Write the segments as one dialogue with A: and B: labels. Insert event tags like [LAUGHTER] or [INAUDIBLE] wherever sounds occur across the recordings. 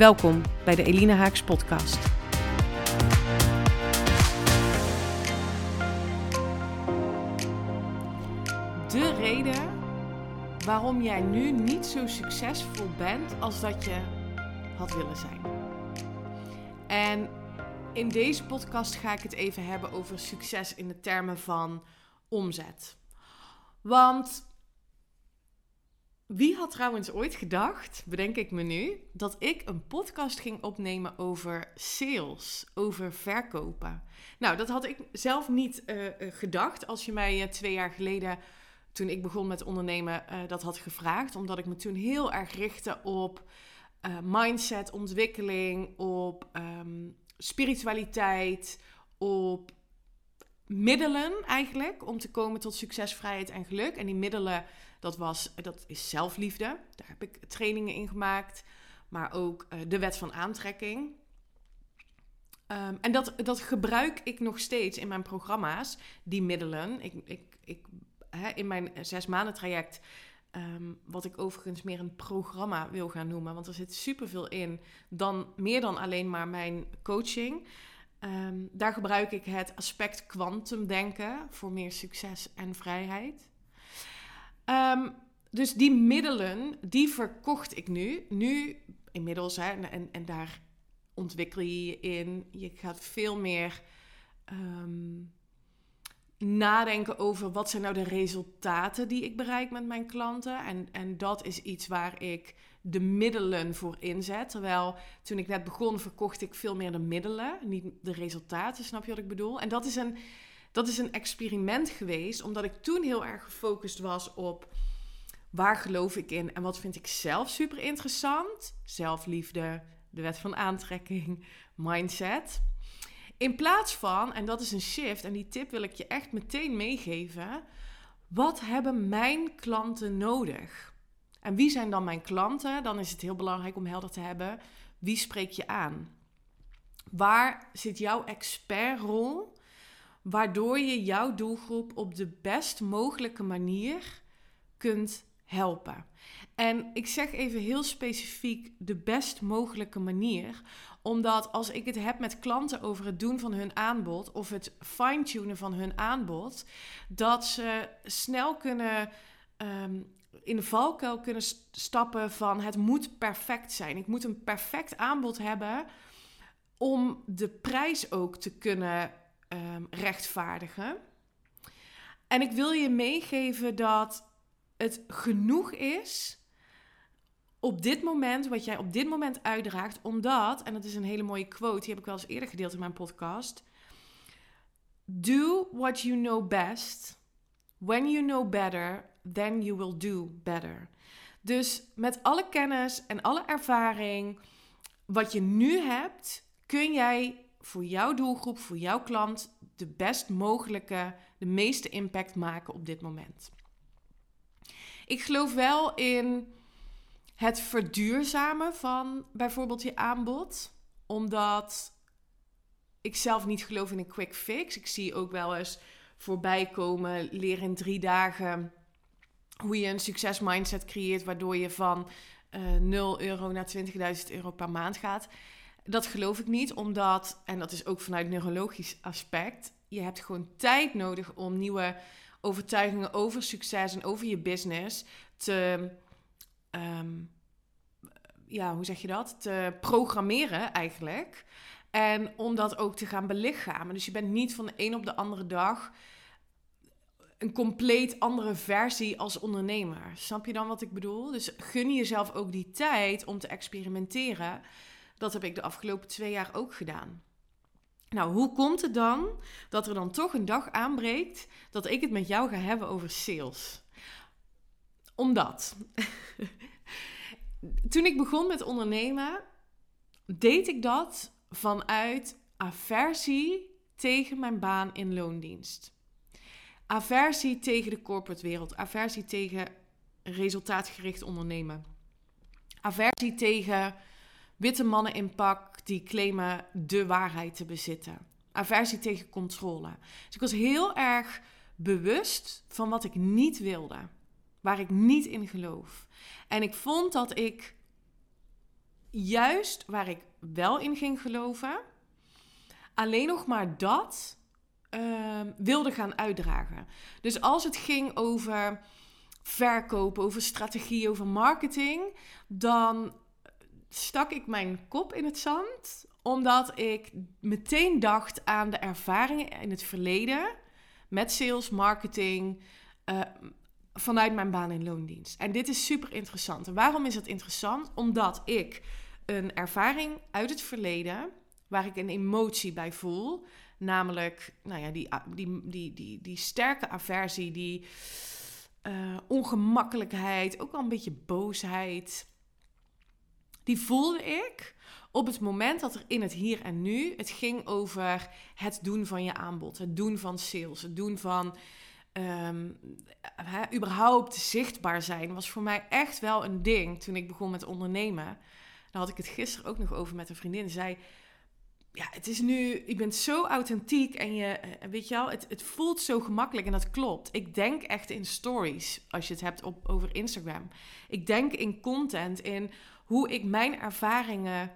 A: Welkom bij de Elina Haaks podcast. De reden waarom jij nu niet zo succesvol bent als dat je had willen zijn. En in deze podcast ga ik het even hebben over succes in de termen van omzet. Want wie had trouwens ooit gedacht, bedenk ik me nu, dat ik een podcast ging opnemen over sales, over verkopen? Nou, dat had ik zelf niet uh, gedacht als je mij uh, twee jaar geleden, toen ik begon met ondernemen, dat had gevraagd. Omdat ik me toen heel erg richtte op mindset, ontwikkeling, op um, spiritualiteit, op middelen eigenlijk om te komen tot succes, vrijheid en geluk. En die middelen dat, was, dat is zelfliefde. Daar heb ik trainingen in gemaakt. Maar ook uh, de wet van aantrekking. Um, en dat, dat gebruik ik nog steeds in mijn programma's, die middelen. Ik, ik, ik, hè, in mijn zes maanden traject, um, wat ik overigens meer een programma wil gaan noemen. Want er zit superveel in, dan, meer dan alleen maar mijn coaching. Um, daar gebruik ik het aspect kwantumdenken voor meer succes en vrijheid. Um, dus die middelen, die verkocht ik nu. Nu inmiddels, hè, en, en daar ontwikkel je je in. Je gaat veel meer um, nadenken over wat zijn nou de resultaten die ik bereik met mijn klanten. En, en dat is iets waar ik de middelen voor inzet. Terwijl toen ik net begon, verkocht ik veel meer de middelen, niet de resultaten. Snap je wat ik bedoel? En dat is een dat is een experiment geweest, omdat ik toen heel erg gefocust was op waar geloof ik in en wat vind ik zelf super interessant. Zelfliefde, de wet van aantrekking, [LAUGHS] mindset. In plaats van, en dat is een shift, en die tip wil ik je echt meteen meegeven. Wat hebben mijn klanten nodig? En wie zijn dan mijn klanten? Dan is het heel belangrijk om helder te hebben. Wie spreek je aan? Waar zit jouw expertrol? Waardoor je jouw doelgroep op de best mogelijke manier kunt helpen. En ik zeg even heel specifiek de best mogelijke manier, omdat als ik het heb met klanten over het doen van hun aanbod of het fine-tunen van hun aanbod, dat ze snel kunnen um, in de valkuil kunnen stappen van het moet perfect zijn. Ik moet een perfect aanbod hebben om de prijs ook te kunnen um, rechtvaardigen. En ik wil je meegeven dat het genoeg is op dit moment, wat jij op dit moment uitdraagt, omdat, en dat is een hele mooie quote, die heb ik wel eens eerder gedeeld in mijn podcast. Do what you know best. When you know better, then you will do better. Dus met alle kennis en alle ervaring wat je nu hebt, kun jij voor jouw doelgroep, voor jouw klant, de best mogelijke, de meeste impact maken op dit moment. Ik geloof wel in het verduurzamen van bijvoorbeeld je aanbod, omdat ik zelf niet geloof in een quick fix. Ik zie ook wel eens voorbij komen, leren in drie dagen hoe je een succes mindset creëert, waardoor je van uh, eh, 0 euro naar 20.000 euro per maand gaat. Dat geloof ik niet, omdat, en dat is ook vanuit neurologisch aspect, je hebt gewoon tijd nodig om nieuwe overtuigingen over succes en over je business te, ehm, ja, hoe zeg je dat? Te programmeren eigenlijk. En om dat ook te gaan belichamen. Dus je bent niet van de een op de andere dag een compleet andere versie als ondernemer. Snap je dan wat ik bedoel? Dus gun jezelf ook die tijd om te experimenteren. Dat heb ik de afgelopen twee jaar ook gedaan. Nou, hoe komt het dan dat er dan toch een dag aanbreekt dat ik het met jou ga hebben over sales? Omdat [LAUGHS] toen ik begon met ondernemen, deed ik dat vanuit aversie tegen mijn baan in loondienst. Aversie tegen de corporate wereld, aversie tegen resultaatgericht ondernemen. Aversie tegen witte mannen in pak die claimen de waarheid te bezitten. Aversie tegen controle. Dus ik was heel erg bewust van wat ik niet wilde, waar ik niet in geloof. En ik vond dat ik juist waar ik wel in ging geloven, alleen nog maar dat uh, wilde gaan uitdragen. Dus als het ging over verkopen, over strategie, over marketing, dan stak ik mijn kop in het zand, omdat ik meteen dacht aan de ervaringen in het verleden met sales, marketing, uh, vanuit mijn baan in loondienst. En dit is super interessant. En waarom is het interessant? Omdat ik een ervaring uit het verleden, waar ik een emotie bij voel, namelijk nou ja, die, die, die, die, die sterke aversie, die uh, ongemakkelijkheid, ook al een beetje boosheid, die voelde ik op het moment dat er in het hier en nu het ging over het doen van je aanbod, het doen van sales, het doen van um, überhaupt zichtbaar zijn, was voor mij echt wel een ding toen ik begon met ondernemen. Daar had ik het gisteren ook nog over met een vriendin. Zij ja, het is nu, je bent zo authentiek en je, eh, weet je wel, het, het voelt zo gemakkelijk en dat klopt. Ik denk echt in stories, als je het hebt op, over Instagram. Ik denk in content, in hoe ik mijn ervaringen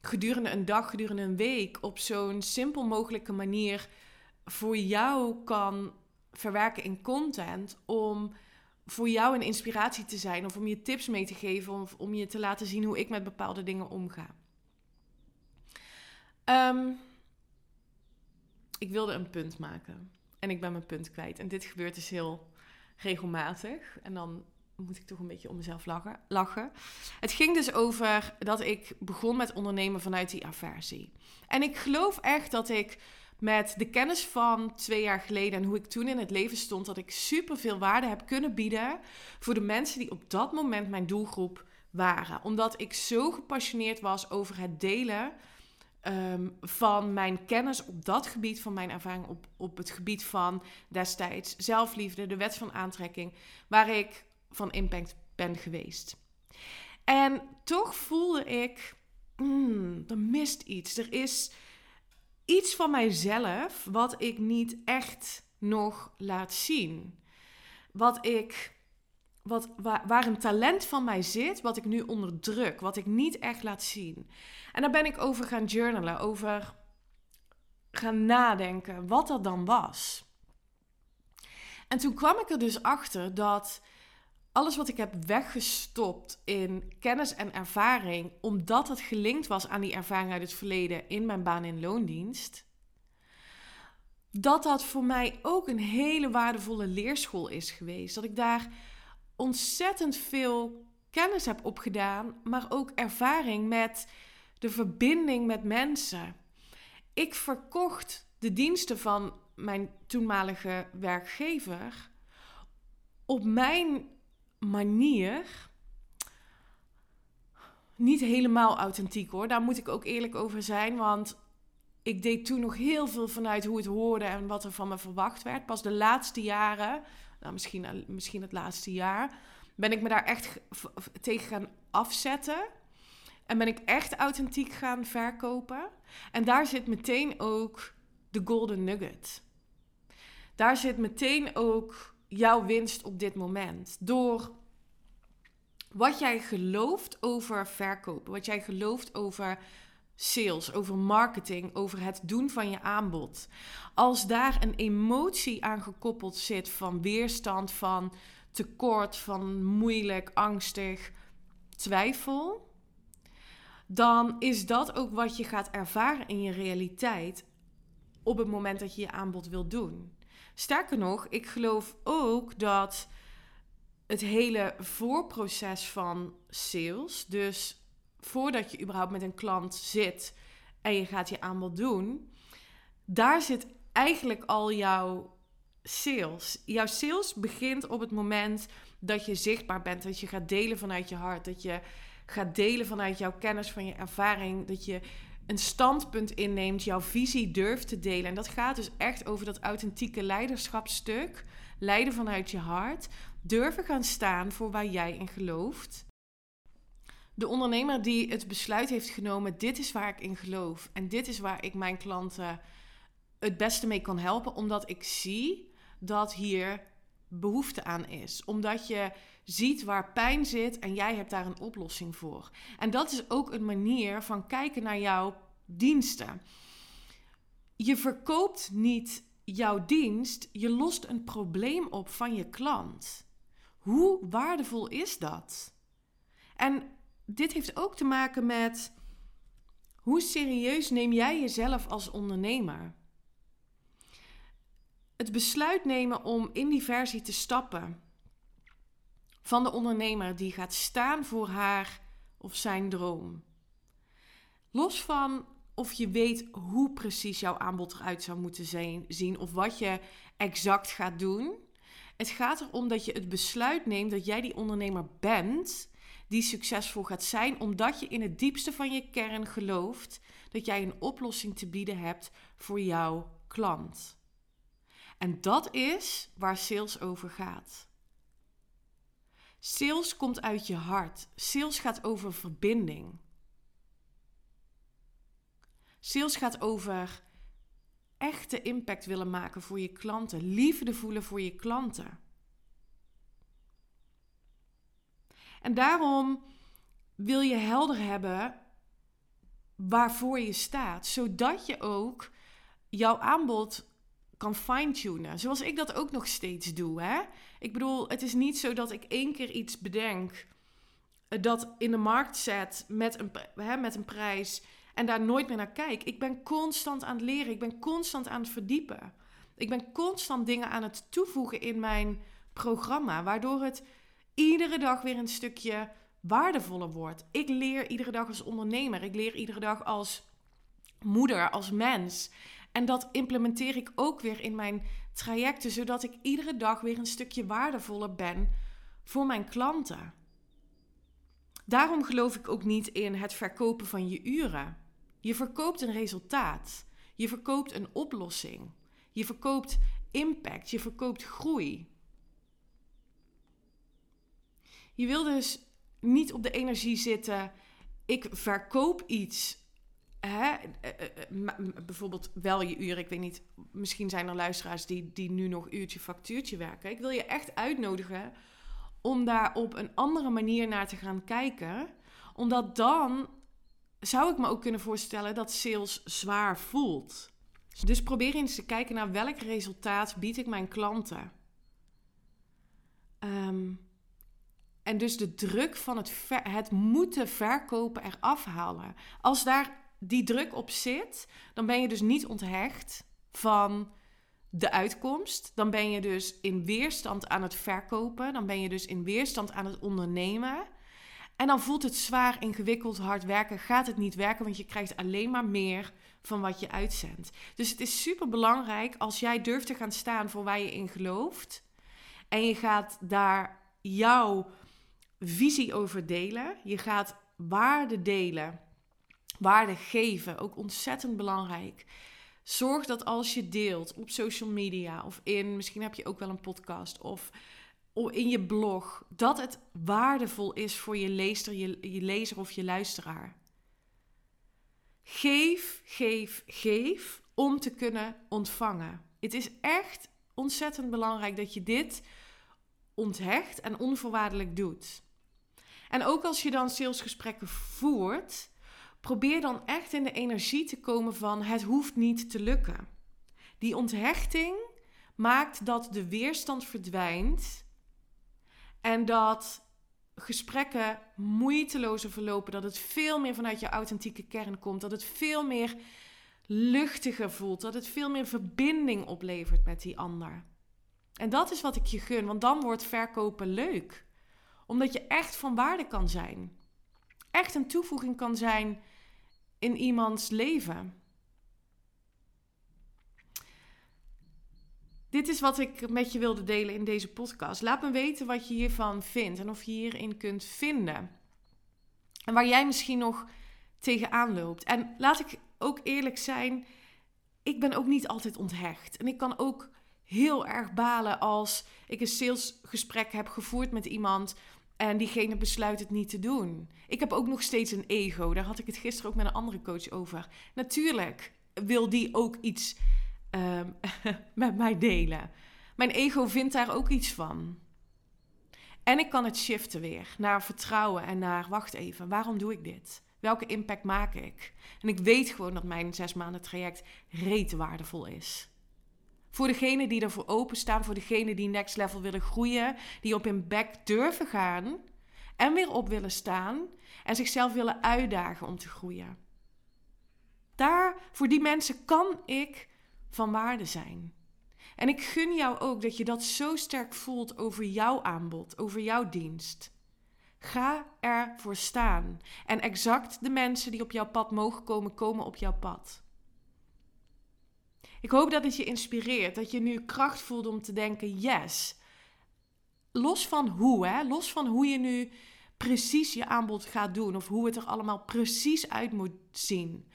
A: gedurende een dag, gedurende een week, op zo'n simpel mogelijke manier voor jou kan verwerken in content. Om voor jou een inspiratie te zijn of om je tips mee te geven of om je te laten zien hoe ik met bepaalde dingen omga. Ehm, ik wilde een punt maken en ik ben mijn punt kwijt. En dit gebeurt dus heel regelmatig. En dan moet ik toch een beetje om mezelf lachen. lachen. Het ging dus over dat ik begon met ondernemen vanuit die aversie. En ik geloof echt dat ik met de kennis van twee jaar geleden en hoe ik toen in het leven stond, dat ik super veel waarde heb kunnen bieden voor de mensen die op dat moment mijn doelgroep waren. Omdat ik zo gepassioneerd was over het delen Ehm, van mijn kennis op dat gebied, van mijn ervaring op, op het gebied van destijds zelfliefde, de wet van aantrekking, waar ik van impact ben geweest. En toch voelde ik, mm, er mist iets. Er is iets van mijzelf wat ik niet echt nog laat zien. Wat ik wat, waar, waar, een talent van mij zit, wat ik nu onderdruk, wat ik niet echt laat zien. En daar ben ik over gaan journalen, over gaan nadenken wat dat dan was. En toen kwam ik er dus achter dat alles wat ik heb weggestopt in kennis en ervaring, omdat het gelinkt was aan die ervaring uit het verleden in mijn baan in loondienst, dat dat voor mij ook een hele waardevolle leerschool is geweest. Dat ik daar ontzettend veel kennis heb opgedaan, maar ook ervaring met de verbinding met mensen. Ik verkocht de diensten van mijn toenmalige werkgever op mijn manier. Niet helemaal authentiek hoor, daar moet ik ook eerlijk over zijn, want ik deed toen nog heel veel vanuit hoe het hoorde en wat er van me verwacht werd. Pas de laatste jaren, nou misschien, misschien het laatste jaar, ben ik me daar echt tegen gaan afzetten. En ben ik echt authentiek gaan verkopen. En daar zit meteen ook de golden nugget. Daar zit meteen ook jouw winst op dit moment. Door wat jij gelooft over verkopen, wat jij gelooft over sales, over marketing, over het doen van je aanbod. Als daar een emotie aan gekoppeld zit van weerstand, van tekort, van moeilijk, angstig, twijfel, dan is dat ook wat je gaat ervaren in je realiteit op het moment dat je je aanbod wilt doen. Sterker nog, ik geloof ook dat het hele voorproces van sales, dus voordat je überhaupt met een klant zit en je gaat je aanbod doen, daar zit eigenlijk al jouw sales. Jouw sales begint op het moment dat je zichtbaar bent, dat je gaat delen vanuit je hart, dat je gaat delen vanuit jouw kennis, van je ervaring. Dat je een standpunt inneemt, jouw visie durft te delen. En dat gaat dus echt over dat authentieke leiderschapstuk. Leiden vanuit je hart. Durven gaan staan voor waar jij in gelooft. De ondernemer die het besluit heeft genomen: dit is waar ik in geloof. En dit is waar ik mijn klanten het beste mee kan helpen. Omdat ik zie dat hier behoefte aan is. Omdat je ziet waar pijn zit en jij hebt daar een oplossing voor. En dat is ook een manier van kijken naar jouw diensten. Je verkoopt niet jouw dienst, je lost een probleem op van je klant. Hoe waardevol is dat? En dit heeft ook te maken met hoe serieus neem jij jezelf als ondernemer? Het besluit nemen om in die versie te stappen van de ondernemer die gaat staan voor haar of zijn droom. Los van of je weet hoe precies jouw aanbod eruit zou moeten zien of wat je exact gaat doen. Het gaat erom dat je het besluit neemt dat jij die ondernemer bent die succesvol gaat zijn, omdat je in het diepste van je kern gelooft dat jij een oplossing te bieden hebt voor jouw klant. En dat is waar sales over gaat. Sales komt uit je hart. Sales gaat over verbinding. Sales gaat over echte impact willen maken voor je klanten, liefde voelen voor je klanten. En daarom wil je helder hebben waarvoor je staat, zodat je ook jouw aanbod kan fine-tunen. Zoals ik dat ook nog steeds doe. Hè? Ik bedoel, het is niet zo dat ik één keer iets bedenk, eh, dat in de markt zet met een, hè, met een prijs en daar nooit meer naar kijk. Ik ben constant aan het leren, ik ben constant aan het verdiepen. Ik ben constant dingen aan het toevoegen in mijn programma, waardoor het iedere dag weer een stukje waardevoller wordt. Ik leer iedere dag als ondernemer, ik leer iedere dag als moeder, als mens. En dat implementeer ik ook weer in mijn trajecten, zodat ik iedere dag weer een stukje waardevoller ben voor mijn klanten. Daarom geloof ik ook niet in het verkopen van je uren. Je verkoopt een resultaat. Je verkoopt een oplossing. Je verkoopt impact. Je verkoopt groei. Je wil dus niet op de energie zitten. Ik verkoop iets. Hè? Eh, eh, eh, bijvoorbeeld wel je uren. Ik weet niet, misschien zijn er luisteraars die, die nu nog uurtje factuurtje werken. Ik wil je echt uitnodigen om daar op een andere manier naar te gaan kijken. Omdat dan zou ik me ook kunnen voorstellen dat sales zwaar voelt. Dus probeer eens te kijken naar welk resultaat bied ik mijn klanten. Um, en dus de druk van het, het moeten verkopen eraf halen. Als daar die druk op zit, dan ben je dus niet onthecht van de uitkomst. Dan ben je dus in weerstand aan het verkopen. Dan ben je dus in weerstand aan het ondernemen. En dan voelt het zwaar, ingewikkeld, hard werken. Gaat het niet werken, want je krijgt alleen maar meer van wat je uitzendt. Dus het is super belangrijk als jij durft te gaan staan voor waar je in gelooft. En je gaat daar jouw visie over delen. Je gaat waarde delen, waarde geven, ook ontzettend belangrijk. Zorg dat als je deelt op social media of in, misschien heb je ook wel een podcast of in je blog, dat het waardevol is voor je lezer, je, je lezer of je luisteraar. Geef, geef, geef om te kunnen ontvangen. Het is echt ontzettend belangrijk dat je dit onthecht en onvoorwaardelijk doet. En ook als je dan salesgesprekken voert, probeer dan echt in de energie te komen van het hoeft niet te lukken. Die onthechting maakt dat de weerstand verdwijnt en dat gesprekken moeitelozer verlopen, dat het veel meer vanuit je authentieke kern komt, dat het veel meer luchtiger voelt, dat het veel meer verbinding oplevert met die ander. En dat is wat ik je gun, want dan wordt verkopen leuk omdat je echt van waarde kan zijn. Echt een toevoeging kan zijn in iemands leven. Dit is wat ik met je wilde delen in deze podcast. Laat me weten wat je hiervan vindt en of je hierin kunt vinden. En waar jij misschien nog tegenaan loopt. En laat ik ook eerlijk zijn, ik ben ook niet altijd onthecht. En ik kan ook heel erg balen als ik een salesgesprek heb gevoerd met iemand en diegene besluit het niet te doen. Ik heb ook nog steeds een ego. Daar had ik het gisteren ook met een andere coach over. Natuurlijk wil die ook iets ehm, [LAUGHS] met mij delen. Mijn ego vindt daar ook iets van. En ik kan het shiften weer naar vertrouwen en naar, wacht even, waarom doe ik dit? Welke impact maak ik? En ik weet gewoon dat mijn zes maanden traject reet waardevol is. Voor degenen die ervoor openstaan, voor degenen die next level willen groeien, die op hun back durven gaan en weer op willen staan en zichzelf willen uitdagen om te groeien. Daar, voor die mensen kan ik van waarde zijn. En ik gun jou ook dat je dat zo sterk voelt over jouw aanbod, over jouw dienst. Ga ervoor staan. En exact de mensen die op jouw pad mogen komen, komen op jouw pad. Ik hoop dat het je inspireert, dat je nu kracht voelt om te denken: yes. Los van hoe, hè? los van hoe je nu precies je aanbod gaat doen of hoe het er allemaal precies uit moet zien.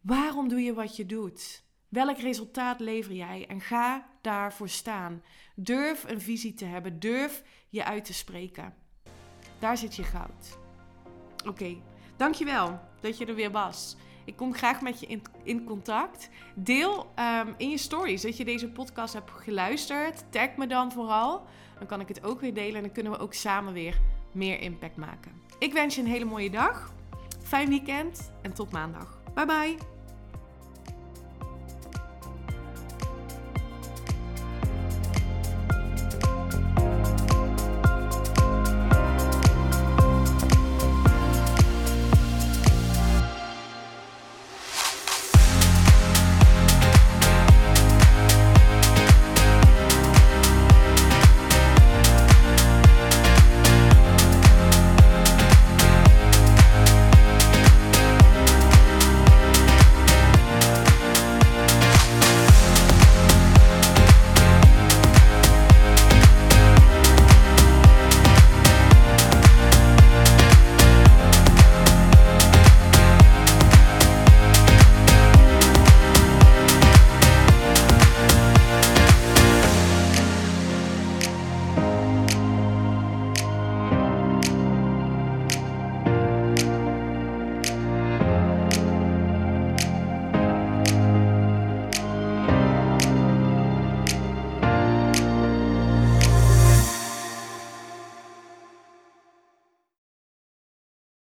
A: Waarom doe je wat je doet? Welk resultaat lever jij? En ga daarvoor staan. Durf een visie te hebben. Durf je uit te spreken. Daar zit je goud. Oké, dankjewel dat je er weer was. Ik kom graag met je in, in contact. Deel ehm, in je stories dat je deze podcast hebt geluisterd. Tag me dan vooral. Dan kan ik het ook weer delen en dan kunnen we ook samen weer meer impact maken. Ik wens je een hele mooie dag. Fijn weekend en tot maandag. Bye bye.